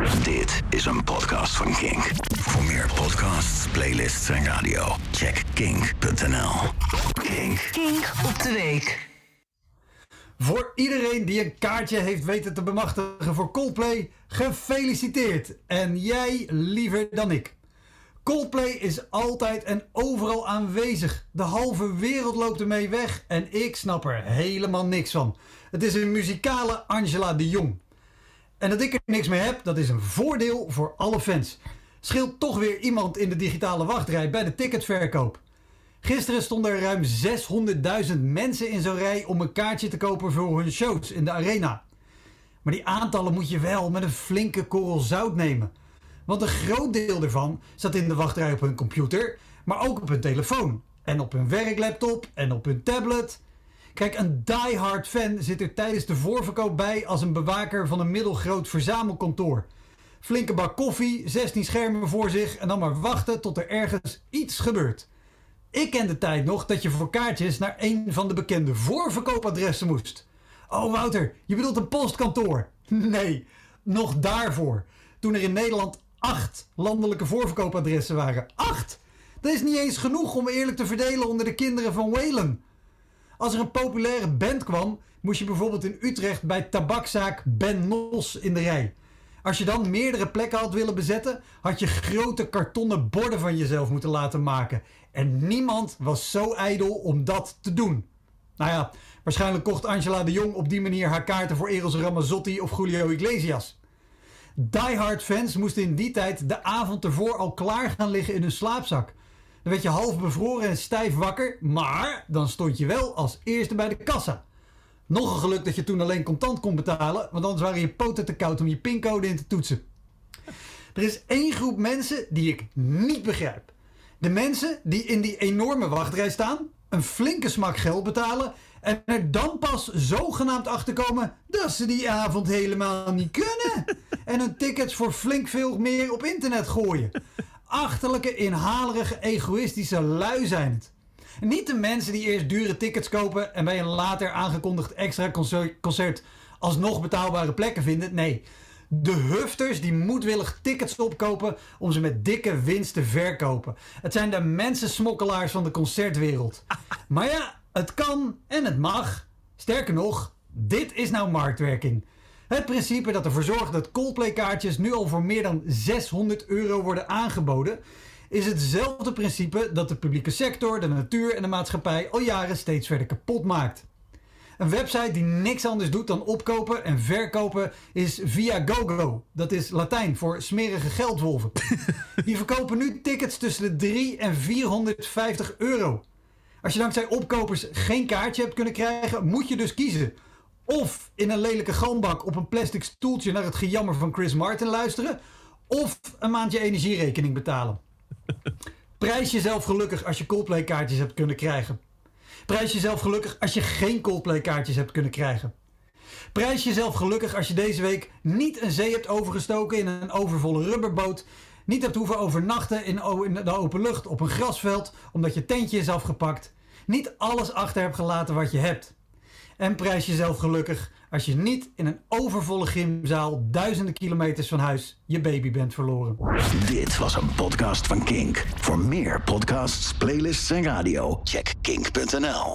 Dit is een podcast van Kink. Voor meer podcasts, playlists en radio, check kink.nl. Kink. Kink op de week. Voor iedereen die een kaartje heeft weten te bemachtigen voor Coldplay, gefeliciteerd. En jij liever dan ik. Coldplay is altijd en overal aanwezig. De halve wereld loopt ermee weg en ik snap er helemaal niks van. Het is een muzikale Angela de Jong. En dat ik er niks mee heb, dat is een voordeel voor alle fans. Scheelt toch weer iemand in de digitale wachtrij bij de ticketverkoop. Gisteren stonden er ruim 600.000 mensen in zo'n rij om een kaartje te kopen voor hun shows in de arena. Maar die aantallen moet je wel met een flinke korrel zout nemen. Want een groot deel ervan zat in de wachtrij op hun computer, maar ook op hun telefoon. En op hun werklaptop en op hun tablet. Kijk, een diehard fan zit er tijdens de voorverkoop bij als een bewaker van een middelgroot verzamelkantoor. Flinke bak koffie, 16 schermen voor zich en dan maar wachten tot er ergens iets gebeurt. Ik ken de tijd nog dat je voor kaartjes naar een van de bekende voorverkoopadressen moest. Oh Wouter, je bedoelt een postkantoor? Nee, nog daarvoor. Toen er in Nederland acht landelijke voorverkoopadressen waren. Acht! Dat is niet eens genoeg om eerlijk te verdelen onder de kinderen van Whalen. Als er een populaire band kwam, moest je bijvoorbeeld in Utrecht bij tabakzaak Ben Nos in de rij. Als je dan meerdere plekken had willen bezetten, had je grote kartonnen borden van jezelf moeten laten maken. En niemand was zo ijdel om dat te doen. Nou ja, waarschijnlijk kocht Angela de Jong op die manier haar kaarten voor Eros Ramazzotti of Julio Iglesias. Diehard fans moesten in die tijd de avond ervoor al klaar gaan liggen in hun slaapzak. Dan werd je half bevroren en stijf wakker, maar dan stond je wel als eerste bij de kassa. Nog een geluk dat je toen alleen contant kon betalen, want anders waren je poten te koud om je pincode in te toetsen. Er is één groep mensen die ik niet begrijp. De mensen die in die enorme wachtrij staan, een flinke smak geld betalen en er dan pas zogenaamd achterkomen dat ze die avond helemaal niet kunnen. En hun tickets voor flink veel meer op internet gooien. Achterlijke, inhalerige, egoïstische lui zijn het. Niet de mensen die eerst dure tickets kopen en bij een later aangekondigd extra concert alsnog betaalbare plekken vinden. Nee, de hufters die moedwillig tickets opkopen om ze met dikke winst te verkopen. Het zijn de mensensmokkelaars van de concertwereld. Maar ja, het kan en het mag. Sterker nog, dit is nou marktwerking. Het principe dat ervoor zorgt dat Coldplay kaartjes nu al voor meer dan 600 euro worden aangeboden, is hetzelfde principe dat de publieke sector, de natuur en de maatschappij al jaren steeds verder kapot maakt. Een website die niks anders doet dan opkopen en verkopen is Viagogo. Dat is Latijn voor smerige geldwolven. Die verkopen nu tickets tussen de 3 en 450 euro. Als je dankzij opkopers geen kaartje hebt kunnen krijgen, moet je dus kiezen. Of in een lelijke galmbak op een plastic stoeltje naar het gejammer van Chris Martin luisteren. Of een maandje energierekening betalen. Prijs jezelf gelukkig als je Coldplay kaartjes hebt kunnen krijgen. Prijs jezelf gelukkig als je geen Coldplay kaartjes hebt kunnen krijgen. Prijs jezelf gelukkig als je deze week niet een zee hebt overgestoken in een overvolle rubberboot. Niet hebt hoeven overnachten in de open lucht op een grasveld omdat je tentje is afgepakt. Niet alles achter hebt gelaten wat je hebt. En prijs jezelf gelukkig als je niet in een overvolle gymzaal duizenden kilometers van huis je baby bent verloren. Dit was een podcast van Kink. Voor meer podcasts, playlists en radio, check kink.nl.